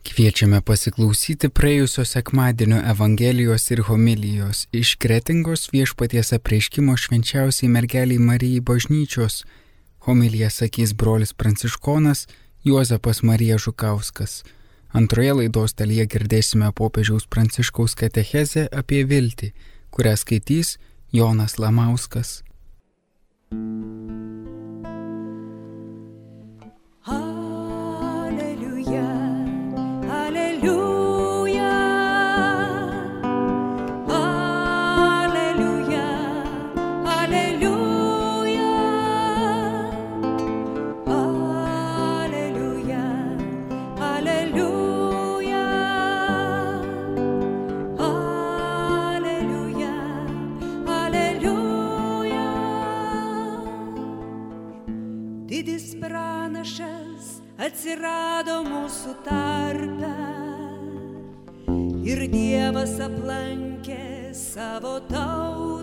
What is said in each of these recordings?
Kviečiame pasiklausyti praėjusio sekmadienio Evangelijos ir homilijos iš Kretingos viešpaties apreiškimo švenčiausiai mergeliai Marijai bažnyčios. Homiliją sakys brolis Pranciškonas Juozapas Marija Žukauskas. Antroje laidos dalyje girdėsime popiežiaus Pranciškaus katechezę apie viltį, kurią skaitys Jonas Lamauskas. Atsirado mūsų tarpe ir Dievas aplankė savo tautą.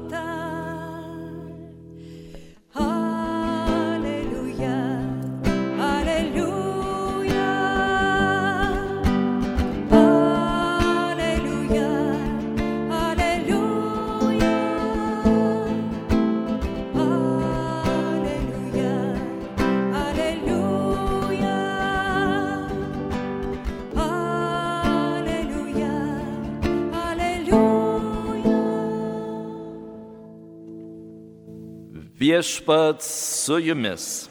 Viešpats su jumis.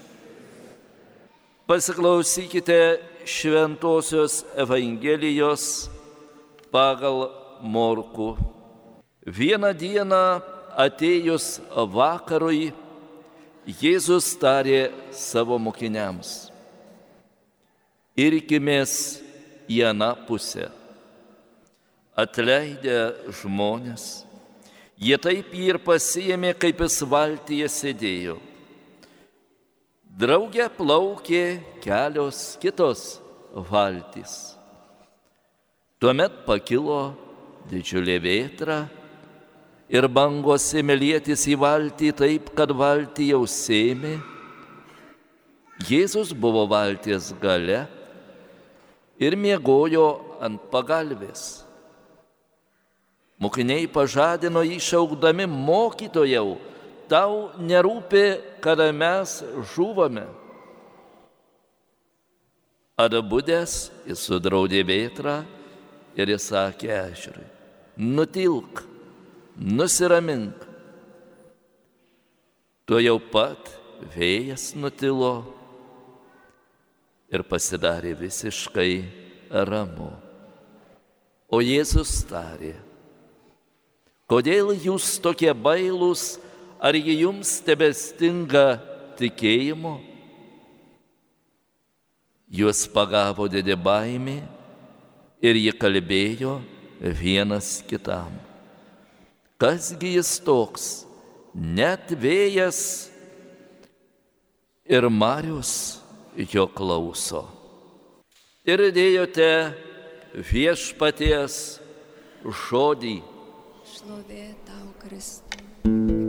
Pasiklausykite Šventojios Evangelijos pagal Morku. Vieną dieną atėjus vakarui, Jėzus tarė savo mokiniams. Irkimės į aną pusę. Atleidę žmonės Jie taip jį ir pasiėmė, kaip jis valtyje sėdėjo. Drauge plaukė kelios kitos valtys. Tuomet pakilo didžiulė vėtra ir bangos ėmė lėtis į valtį taip, kad valtį jau sėmė. Jėzus buvo valties gale ir miegojo ant pagalbės. Mokiniai pažadino jį šaukdami mokytojau, tau nerūpi, kada mes žuvame. Atbudęs jis sudraudė vėtrą ir jis sakė ežerui, nutilk, nusiramink. Tuo jau pat vėjas nutilo ir pasidarė visiškai ramu. O Jėzus tarė, Kodėl jūs tokie bailūs, ar jie jums tebestinga tikėjimo? Juos pagavo didė baimė ir jie kalbėjo vienas kitam. Kasgi jis toks, net vėjas ir Marius jo klauso. Ir dėjote viešpaties žodį šlovė tau, Kristus.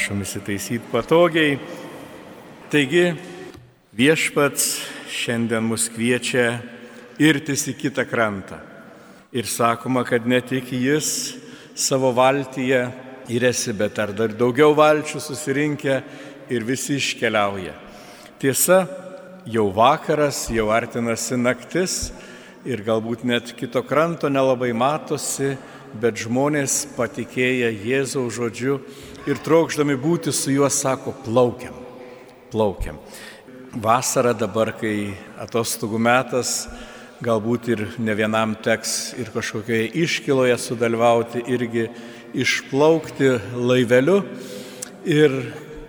Prašom įsitaisyti patogiai. Taigi viešpats šiandien mus kviečia irtis į kitą krantą. Ir sakoma, kad ne tik jis savo valtyje įresi, bet ar dar daugiau valčių susirinkę ir visi iškeliauja. Tiesa, jau vakaras, jau artinasi naktis ir galbūt net kito kranto nelabai matosi, bet žmonės patikėję Jėzaus žodžiu ir trokšdami būti su juo sako, plaukiam, plaukiam. Vasara dabar, kai atostogų metas, galbūt ir ne vienam teks ir kažkokioje iškiloje sudalyvauti, irgi išplaukti laiveliu ir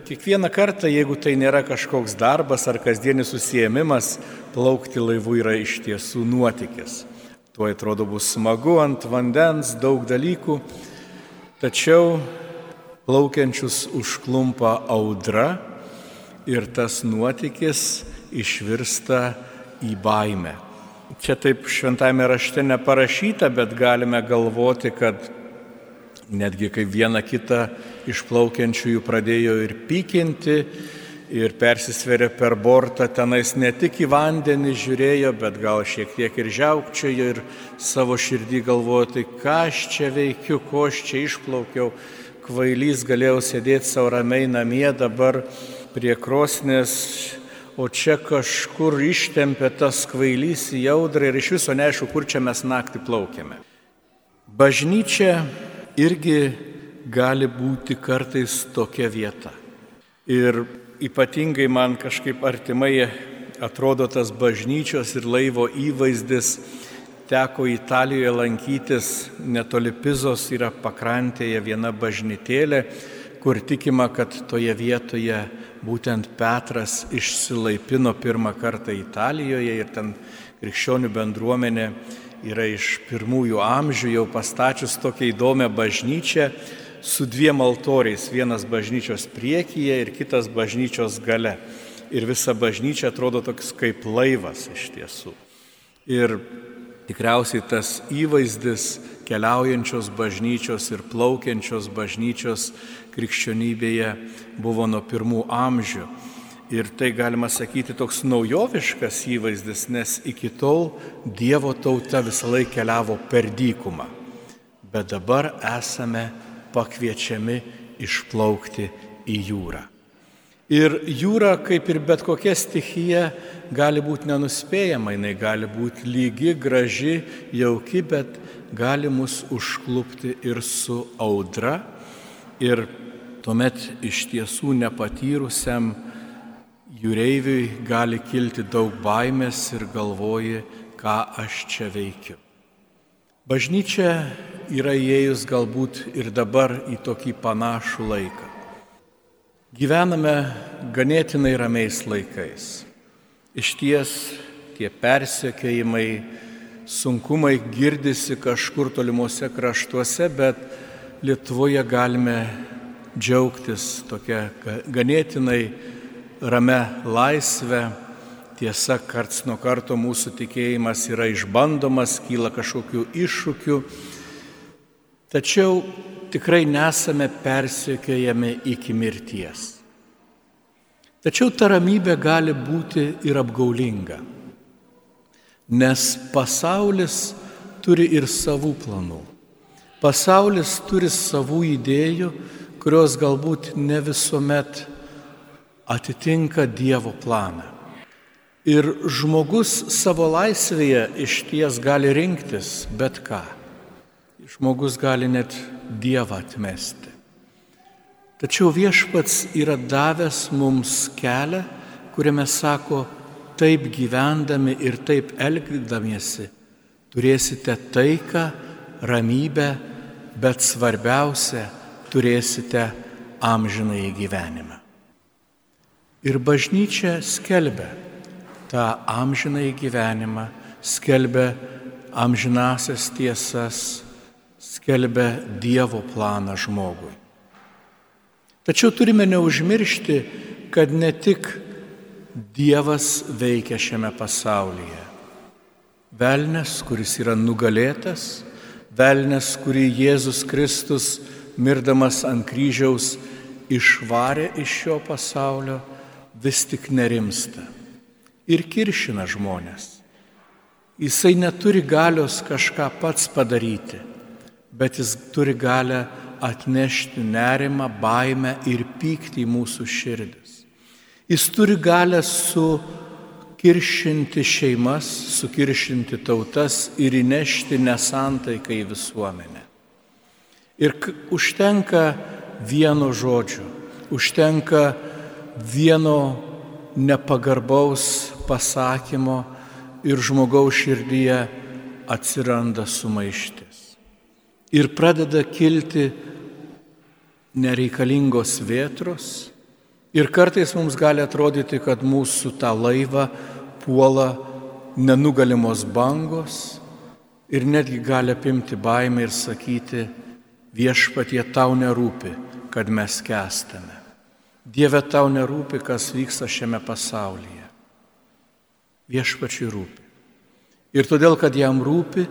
kiekvieną kartą, jeigu tai nėra kažkoks darbas ar kasdienis susijėmimas, plaukti laivu yra iš tiesų nuotykis. Tuo atrodo bus smagu ant vandens, daug dalykų, tačiau plaukiančius užklumpa audra ir tas nuotykis išvirsta į baimę. Čia taip šventame rašte neparašyta, bet galime galvoti, kad netgi kai viena kita išplaukiančiųjų pradėjo ir pykinti, ir persisveria per bortą, tenais ne tik į vandenį žiūrėjo, bet gal šiek tiek ir žiaukčiojo ir savo širdį galvojo, tai ką aš čia veikiu, ko aš čia išplaukiau, kvailys galėjau sėdėti savo ramiai namie dabar prie krosnės o čia kažkur ištempė tas kvailys į jaudrą ir iš viso neaišku, kur čia mes naktį plaukėme. Bažnyčia irgi gali būti kartais tokia vieta. Ir ypatingai man kažkaip artimai atrodo tas bažnyčios ir laivo įvaizdis. Teko Italijoje lankytis, netoli Pizos yra pakrantėje viena bažnytėlė, kur tikima, kad toje vietoje būtent Petras išsilaipino pirmą kartą Italijoje ir ten krikščionių bendruomenė yra iš pirmųjų amžių jau pastačius tokią įdomią bažnyčią su dviem altoriais, vienas bažnyčios priekyje ir kitas bažnyčios gale. Ir visa bažnyčia atrodo toks kaip laivas iš tiesų. Ir tikriausiai tas įvaizdis keliaujančios bažnyčios ir plaukiančios bažnyčios krikščionybėje buvo nuo pirmų amžių. Ir tai galima sakyti toks naujoviškas įvaizdis, nes iki tol Dievo tauta visą laiką keliavo per dykumą. Bet dabar esame pakviečiami išplaukti į jūrą. Ir jūra, kaip ir bet kokia stichija, gali būti nenuspėjama, jinai gali būti lygi, graži, jauki, bet gali mus užklupti ir su audra. Ir tuomet iš tiesų nepatyrusiam jūreiviui gali kilti daug baimės ir galvoji, ką aš čia veikiu. Bažnyčia yra įėjus galbūt ir dabar į tokį panašų laiką. Gyvename ganėtinai ramiais laikais. Iš ties tie persiekėjimai, sunkumai girdisi kažkur tolimuose kraštuose, bet Lietuvoje galime džiaugtis tokia ganėtinai rame laisvė. Tiesa, karts nuo karto mūsų tikėjimas yra išbandomas, kyla kažkokių iššūkių, tačiau tikrai nesame persekiojami iki mirties. Tačiau ta ramybė gali būti ir apgaulinga, nes pasaulis turi ir savų planų. Pasaulis turi savų idėjų, kurios galbūt ne visuomet atitinka Dievo planą. Ir žmogus savo laisvėje iš ties gali rinktis bet ką. Žmogus gali net Dievą atmesti. Tačiau viešpats yra davęs mums kelią, kuriame sako, taip gyvendami ir taip elgdamiesi turėsite taiką, ramybę, bet svarbiausia, turėsite amžinai gyvenimą. Ir bažnyčia skelbia tą amžinai gyvenimą, skelbia amžinasias tiesas, skelbia Dievo planą žmogui. Tačiau turime neužmiršti, kad ne tik Dievas veikia šiame pasaulyje. Velnes, kuris yra nugalėtas, velnes, kurį Jėzus Kristus mirdamas ant kryžiaus išvarė iš šio pasaulio, vis tik nerimsta ir kiršina žmonės. Jisai neturi galios kažką pats padaryti, bet jis turi galę atnešti nerimą, baimę ir pyktį į mūsų širdis. Jis turi galę sukiršinti šeimas, sukiršinti tautas ir įnešti nesantaiką į visuomenę. Ir užtenka vieno žodžio, užtenka vieno nepagarbaus pasakymo ir žmogaus širdyje atsiranda sumaištis. Ir pradeda kilti nereikalingos vėtros, Ir kartais mums gali atrodyti, kad mūsų tą laivą puola nenugalimos bangos ir netgi gali apimti baimę ir sakyti, viešpatie tau nerūpi, kad mes kestame. Dieve tau nerūpi, kas vyksta šiame pasaulyje. Viešpačiui rūpi. Ir todėl, kad jam rūpi,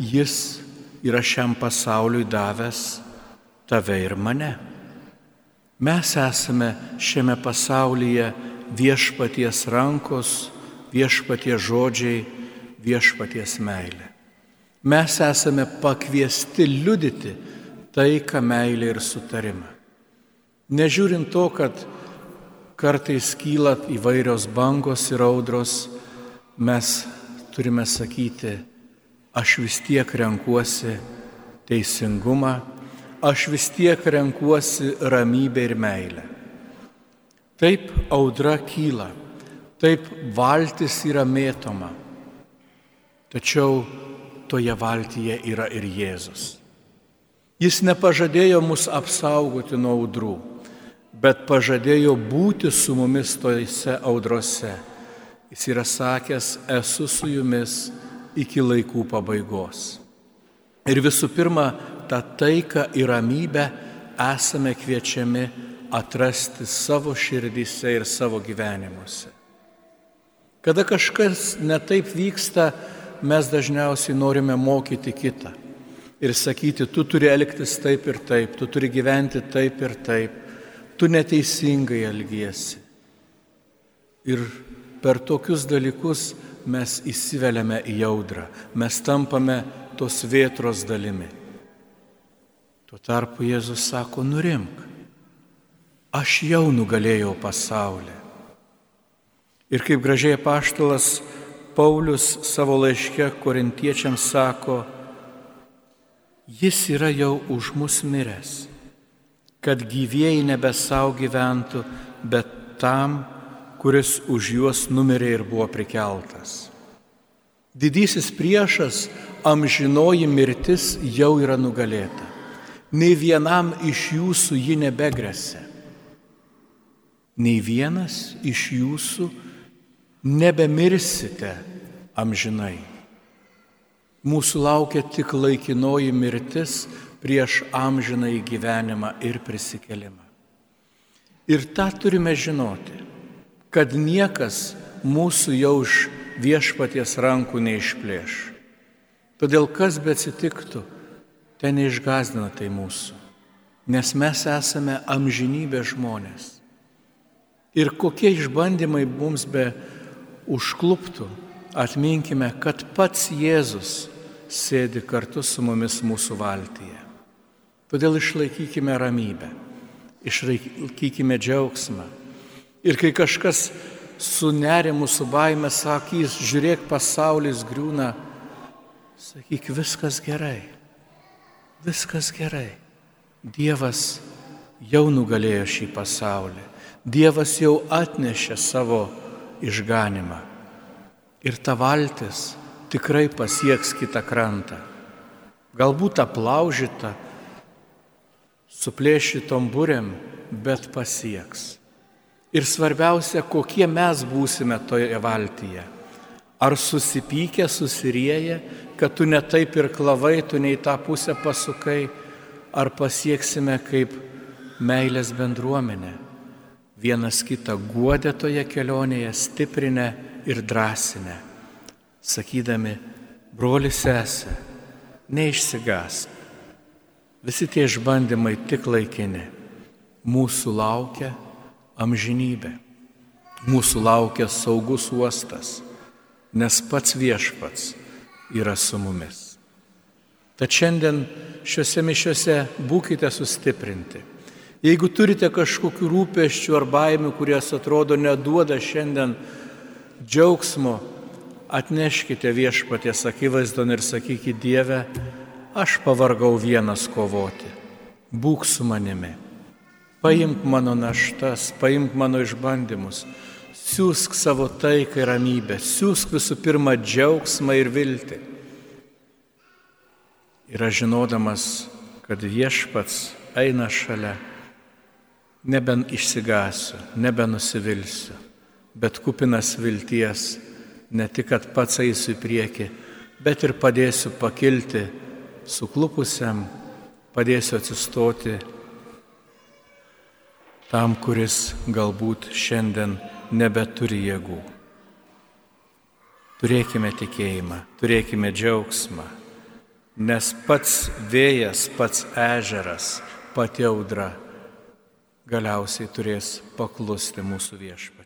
jis yra šiam pasauliui davęs tave ir mane. Mes esame šiame pasaulyje viešpaties rankos, viešpaties žodžiai, viešpaties meilė. Mes esame pakviesti liudyti taiką, meilę ir sutarimą. Nežiūrint to, kad kartais kyla įvairios bangos ir audros, mes turime sakyti, aš vis tiek renkuosi teisingumą, aš vis tiek renkuosi ramybę ir meilę. Taip audra kyla, taip valtis yra mėtoma, tačiau toje valtyje yra ir Jėzus. Jis nepažadėjo mus apsaugoti nuo audrų bet pažadėjo būti su mumis tojose audrose. Jis yra sakęs, esu su jumis iki laikų pabaigos. Ir visų pirma, tą taiką ir ramybę esame kviečiami atrasti savo širdyse ir savo gyvenimuose. Kada kažkas netaip vyksta, mes dažniausiai norime mokyti kitą ir sakyti, tu turi elgtis taip ir taip, tu turi gyventi taip ir taip tu neteisingai elgiesi. Ir per tokius dalykus mes įsiveliame į jaudrą, mes tampame tos vėtros dalimi. Tuo tarpu Jėzus sako, nurimk, aš jau nugalėjau pasaulį. Ir kaip gražiai paštalas Paulius savo laiške korintiečiams sako, jis yra jau už mus miręs kad gyvieji nebe savo gyventų, bet tam, kuris už juos numirė ir buvo prikeltas. Didysis priešas, amžinoji mirtis jau yra nugalėta. Nei vienam iš jūsų ji nebegresia. Nei vienas iš jūsų nebemirsite amžinai. Mūsų laukia tik laikinoji mirtis, prieš amžiną į gyvenimą ir prisikelimą. Ir tą turime žinoti, kad niekas mūsų jau iš viešpaties rankų neišplėš. Todėl kas be atsitiktų, ten neišgazdina tai mūsų, nes mes esame amžinybė žmonės. Ir kokie išbandymai mums be užkluptų, atminkime, kad pats Jėzus sėdi kartu su mumis mūsų valtyje. Todėl išlaikykime ramybę, išlaikykime džiaugsmą. Ir kai kažkas su nerimu, su baime sakys, žiūrėk, pasaulis griūna, sakyk, viskas gerai, viskas gerai. Dievas jau nugalėjo šį pasaulį, Dievas jau atnešė savo išganimą. Ir ta valtis tikrai pasieks kitą krantą. Galbūt aplaužyta, suplėšytom burėm, bet pasieks. Ir svarbiausia, kokie mes būsime toje valtyje. Ar susipykę, susirieję, kad tu netaip ir klavai, tu nei tą pusę pasukai, ar pasieksime kaip meilės bendruomenė. Vienas kitą guodė toje kelionėje, stiprinę ir drąsinę, sakydami, broli sesė, neišsigask Visi tie išbandymai tik laikini. Mūsų laukia amžinybė. Mūsų laukia saugus uostas, nes pats viešpats yra su mumis. Tad šiandien šiuose mišiuose būkite sustiprinti. Jeigu turite kažkokių rūpeščių ar baimių, kurias atrodo neduoda šiandien džiaugsmo, atneškite viešpaties akivaizdon ir sakykite Dieve, aš pavargau vienas kovoti, būk su manimi. Paimk mano naštas, paimk mano išbandymus, siūsk savo taiką ir ramybę, siūsk visų pirma džiaugsmą ir viltį. Ir aš žinodamas, kad viešpats eina šalia, neben išsigasiu, nebenusivilsiu, bet kupinas vilties, ne tik, kad pats eisiu į priekį, bet ir padėsiu pakilti suklupusiam, padėsiu atsistoti tam, kuris galbūt šiandien nebeturi jėgų. Turėkime tikėjimą, turėkime džiaugsmą, nes pats vėjas, pats ežeras, pati audra galiausiai turės paklusti mūsų viešpačiui.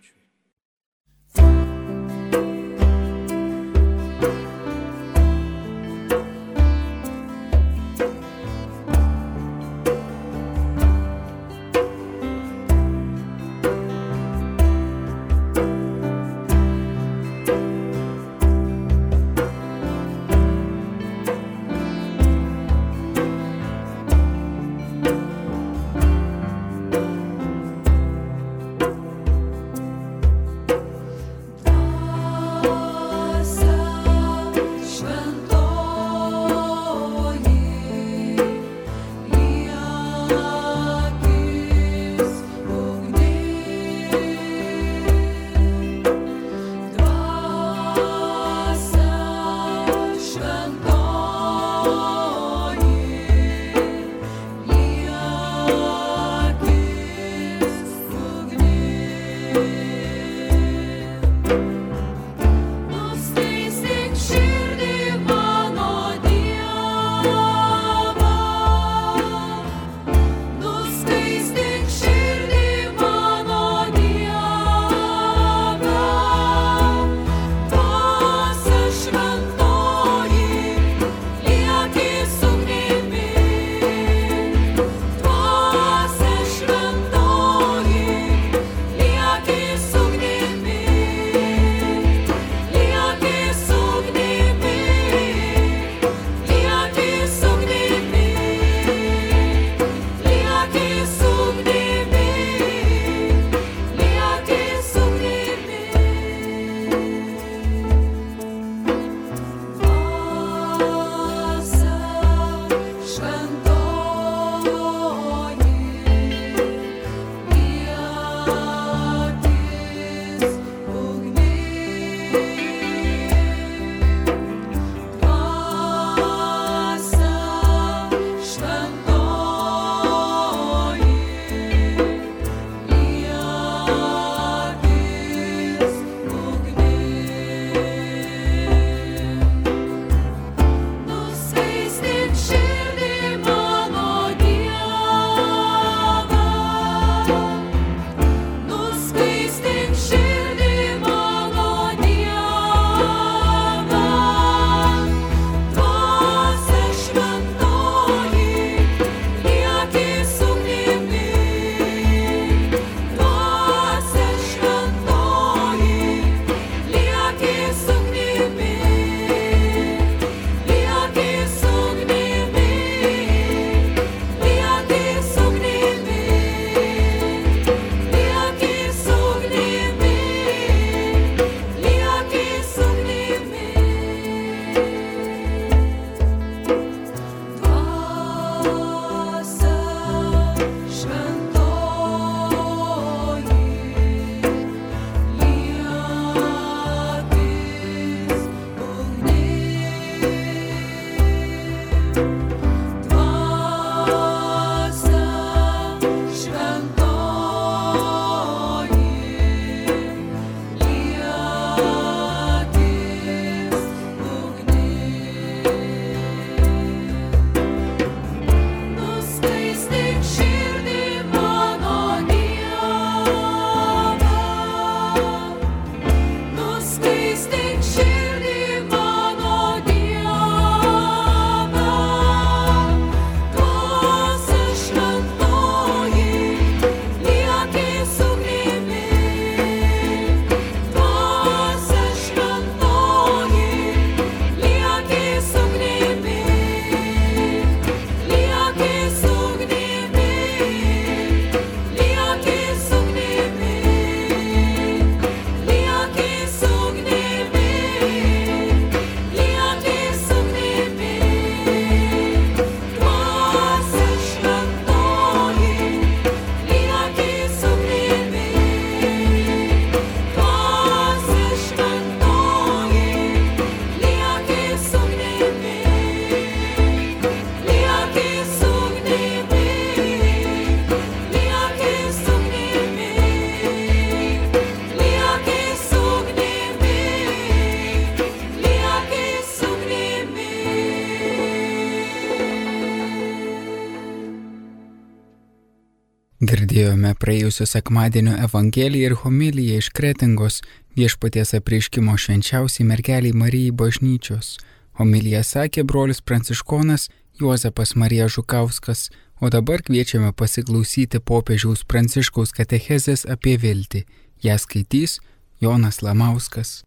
Girdėjome praėjusio sekmadienio Evangeliją ir homiliją iš Kretingos viešpaties apreiškimo švenčiausiai mergeliai Marijai bažnyčios. Homiliją sakė brolis Pranciškonas Juozapas Marija Žukauskas, o dabar kviečiame pasiklausyti popiežiaus Pranciškaus katechezės apie viltį. Ja skaitys Jonas Lamauskas.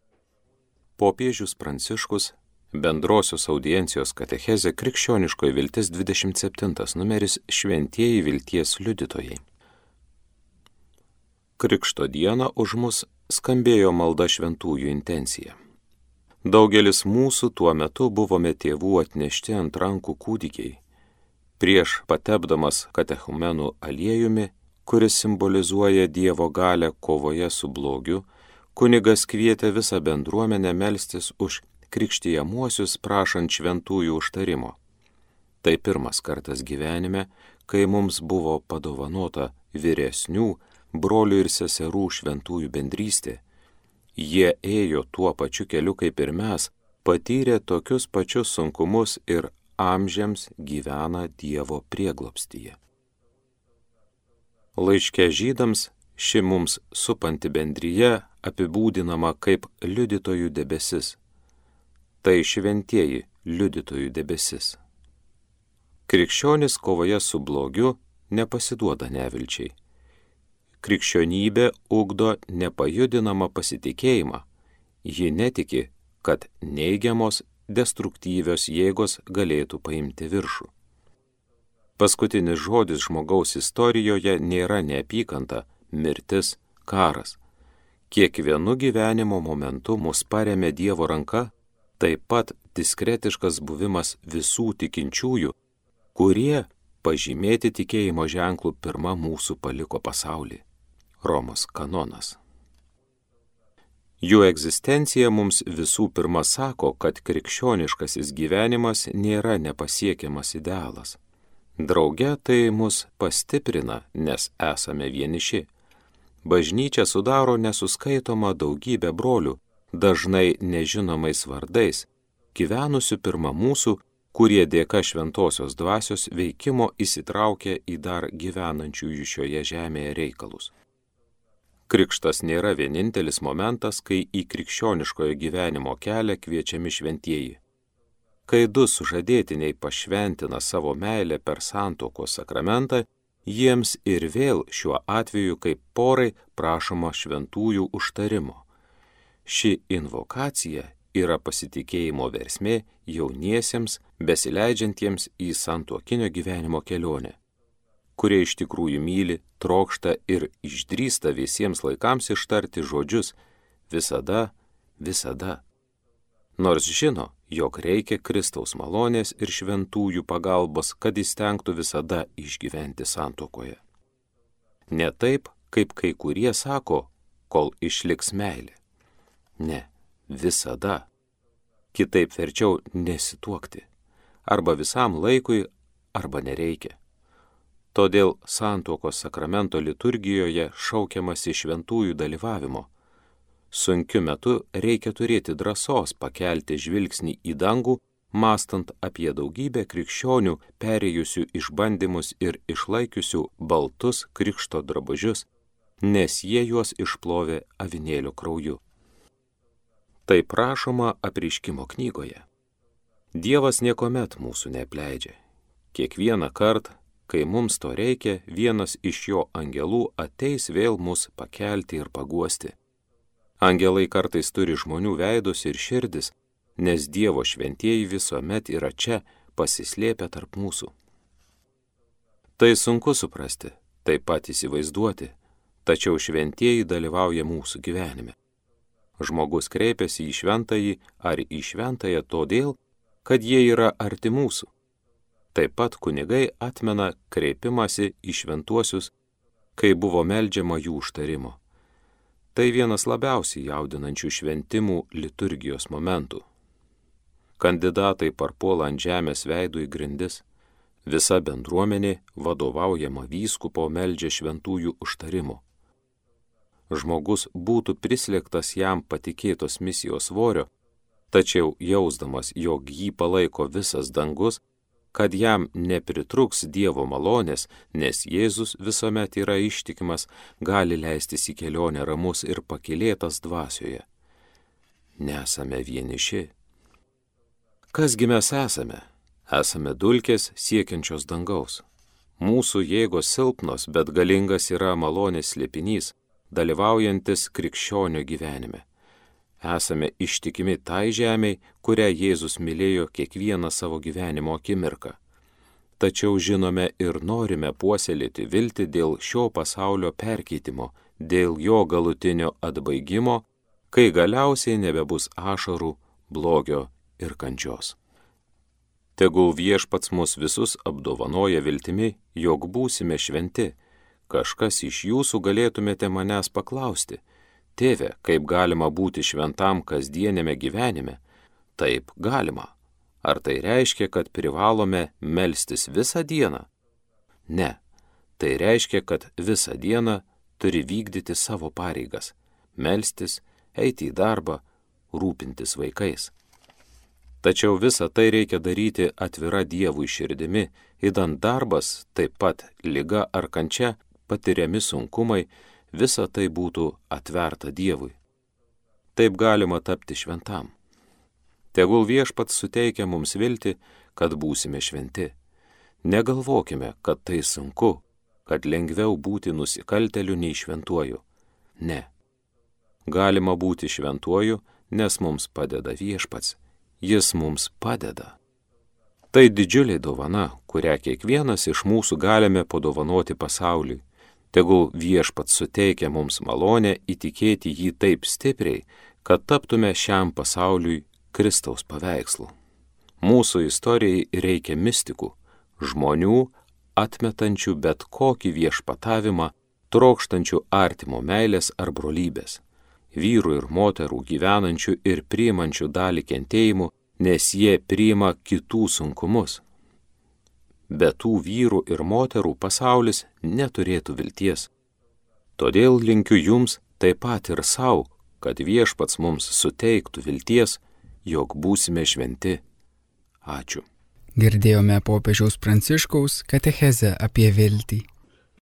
Popiežius Pranciškus Bendrosios audiencijos katechezė Krikščioniškoji viltis 27 numeris Šventieji vilties liudytojai. Krikšto dieną už mus skambėjo malda šventųjų intencija. Daugelis mūsų tuo metu buvome tėvų atnešti ant rankų kūdikiai. Prieš patepdamas katechumenų aliejumi, kuris simbolizuoja Dievo galę kovoje su blogiu, kunigas kvietė visą bendruomenę melstis už krikštijamuosius prašant šventųjų užtarimo. Tai pirmas kartas gyvenime, kai mums buvo padovanota vyresnių brolių ir seserų šventųjų bendrystė. Jie ėjo tuo pačiu keliu kaip ir mes, patyrė tokius pačius sunkumus ir amžiams gyvena Dievo prieglopstyje. Laiške žydams ši mums supanti bendryje apibūdinama kaip liudytojų debesis tai šventieji liudytojų debesis. Krikščionis kovoje su blogiu nepasiduoda nevilčiai. Krikščionybė ugdo nepajudinamą pasitikėjimą. Ji netiki, kad neigiamos, destruktyvios jėgos galėtų paimti viršų. Paskutinis žodis žmogaus istorijoje nėra neapykanta, mirtis, karas. Kiekvienu gyvenimo momentu mus paremė Dievo ranka taip pat diskretiškas buvimas visų tikinčiųjų, kurie pažymėti tikėjimo ženklų pirmą mūsų paliko pasaulį - Romos kanonas. Jų egzistencija mums visų pirma sako, kad krikščioniškasis gyvenimas nėra nepasiekiamas idealas. Drauge tai mus pastiprina, nes esame vieniši. Bažnyčia sudaro nesuskaitoma daugybė brolių, dažnai nežinomais vardais, gyvenusių pirmą mūsų, kurie dėka šventosios dvasios veikimo įsitraukė į dar gyvenančiųjų šioje žemėje reikalus. Krikštas nėra vienintelis momentas, kai į krikščioniškojo gyvenimo kelią kviečiami šventieji. Kai du sužadėtiniai pašventina savo meilę per santokos sakramentą, jiems ir vėl šiuo atveju kaip porai prašoma šventųjų užtarimo. Ši invokacija yra pasitikėjimo versmė jauniesiems, besileidžiantiems į santuokinio gyvenimo kelionę, kurie iš tikrųjų myli, trokšta ir išdrįsta visiems laikams ištarti žodžius visada, visada. Nors žino, jog reikia Kristaus malonės ir šventųjų pagalbos, kad įstengtų visada išgyventi santokoje. Ne taip, kaip kai kurie sako, kol išliks meilė. Ne, visada. Kitaip verčiau nesituokti. Arba visam laikui, arba nereikia. Todėl santuokos sakramento liturgijoje šaukiamasi šventųjų dalyvavimo. Sunkiu metu reikia turėti drąsos pakelti žvilgsnį į dangų, mastant apie daugybę krikščionių perėjusių išbandymus ir išlaikiusių baltus krikšto drabužius, nes jie juos išplovė avinėlio krauju. Tai prašoma apriškimo knygoje. Dievas niekuomet mūsų neapleidžia. Kiekvieną kartą, kai mums to reikia, vienas iš jo angelų ateis vėl mus pakelti ir paguosti. Angelai kartais turi žmonių veidus ir širdis, nes Dievo šventieji visuomet yra čia, pasislėpę tarp mūsų. Tai sunku suprasti, taip pat įsivaizduoti, tačiau šventieji dalyvauja mūsų gyvenime. Žmogus kreipiasi į šventąjį ar į šventąją todėl, kad jie yra arti mūsų. Taip pat kunigai atmena kreipimąsi į šventuosius, kai buvo meldžiama jų užtarimo. Tai vienas labiausiai jaudinančių šventimų liturgijos momentų. Kandidatai parpuola ant žemės veidų į grindis, visa bendruomenė vadovaujama vyskupo meldžia šventųjų užtarimo žmogus būtų prislėgtas jam patikėtos misijos svorio, tačiau jausdamas, jog jį palaiko visas dangus, kad jam nepritruks Dievo malonės, nes Jėzus visuomet yra ištikimas, gali leistis į kelionę ramus ir pakilėtas dvasioje. Nesame vieniši. Kasgi mes esame? Esame dulkės siekiančios dangaus. Mūsų jėgos silpnos, bet galingas yra malonės slėpinys, dalyvaujantis krikščionio gyvenime esame ištikimi tai žemiai, kurią Jėzus mylėjo kiekvieną savo gyvenimo akimirką. Tačiau žinome ir norime puoselėti viltį dėl šio pasaulio perkeitimo, dėl jo galutinio atbaigimo, kai galiausiai nebebus ašarų, blogio ir kančios. Tegul viešpats mus visus apdovanoja viltimi, jog būsime šventi. Kažkas iš jūsų galėtumėte manęs paklausti, Tėve, kaip galima būti šventam kasdienėme gyvenime? Taip, galima. Ar tai reiškia, kad privalome melstis visą dieną? Ne. Tai reiškia, kad visą dieną turi vykdyti savo pareigas - melstis, eiti į darbą, rūpintis vaikais. Tačiau visą tai reikia daryti atvira Dievui širdimi, įdant darbas, taip pat lyga ar kančia, patiriami sunkumai, visa tai būtų atverta Dievui. Taip galima tapti šventam. Tegul viešpats suteikia mums vilti, kad būsime šventi. Negalvokime, kad tai sunku, kad lengviau būti nusikalteliu nei šventuoju. Ne. Galima būti šventuoju, nes mums padeda viešpats. Jis mums padeda. Tai didžiulė dovana, kurią kiekvienas iš mūsų galime padovanoti pasauliui Tegul viešpats suteikia mums malonę įtikėti jį taip stipriai, kad taptume šiam pasauliui Kristaus paveikslu. Mūsų istorijai reikia mistikų, žmonių, atmetančių bet kokį viešpatavimą, trokštančių artimo meilės ar brolybės, vyrų ir moterų gyvenančių ir priimančių dalį kentėjimų, nes jie priima kitų sunkumus be tų vyrų ir moterų pasaulis neturėtų vilties. Todėl linkiu jums taip pat ir savo, kad viešpats mums suteiktų vilties, jog būsime šventi. Ačiū. Girdėjome popiežiaus pranciškaus katechezę apie viltį.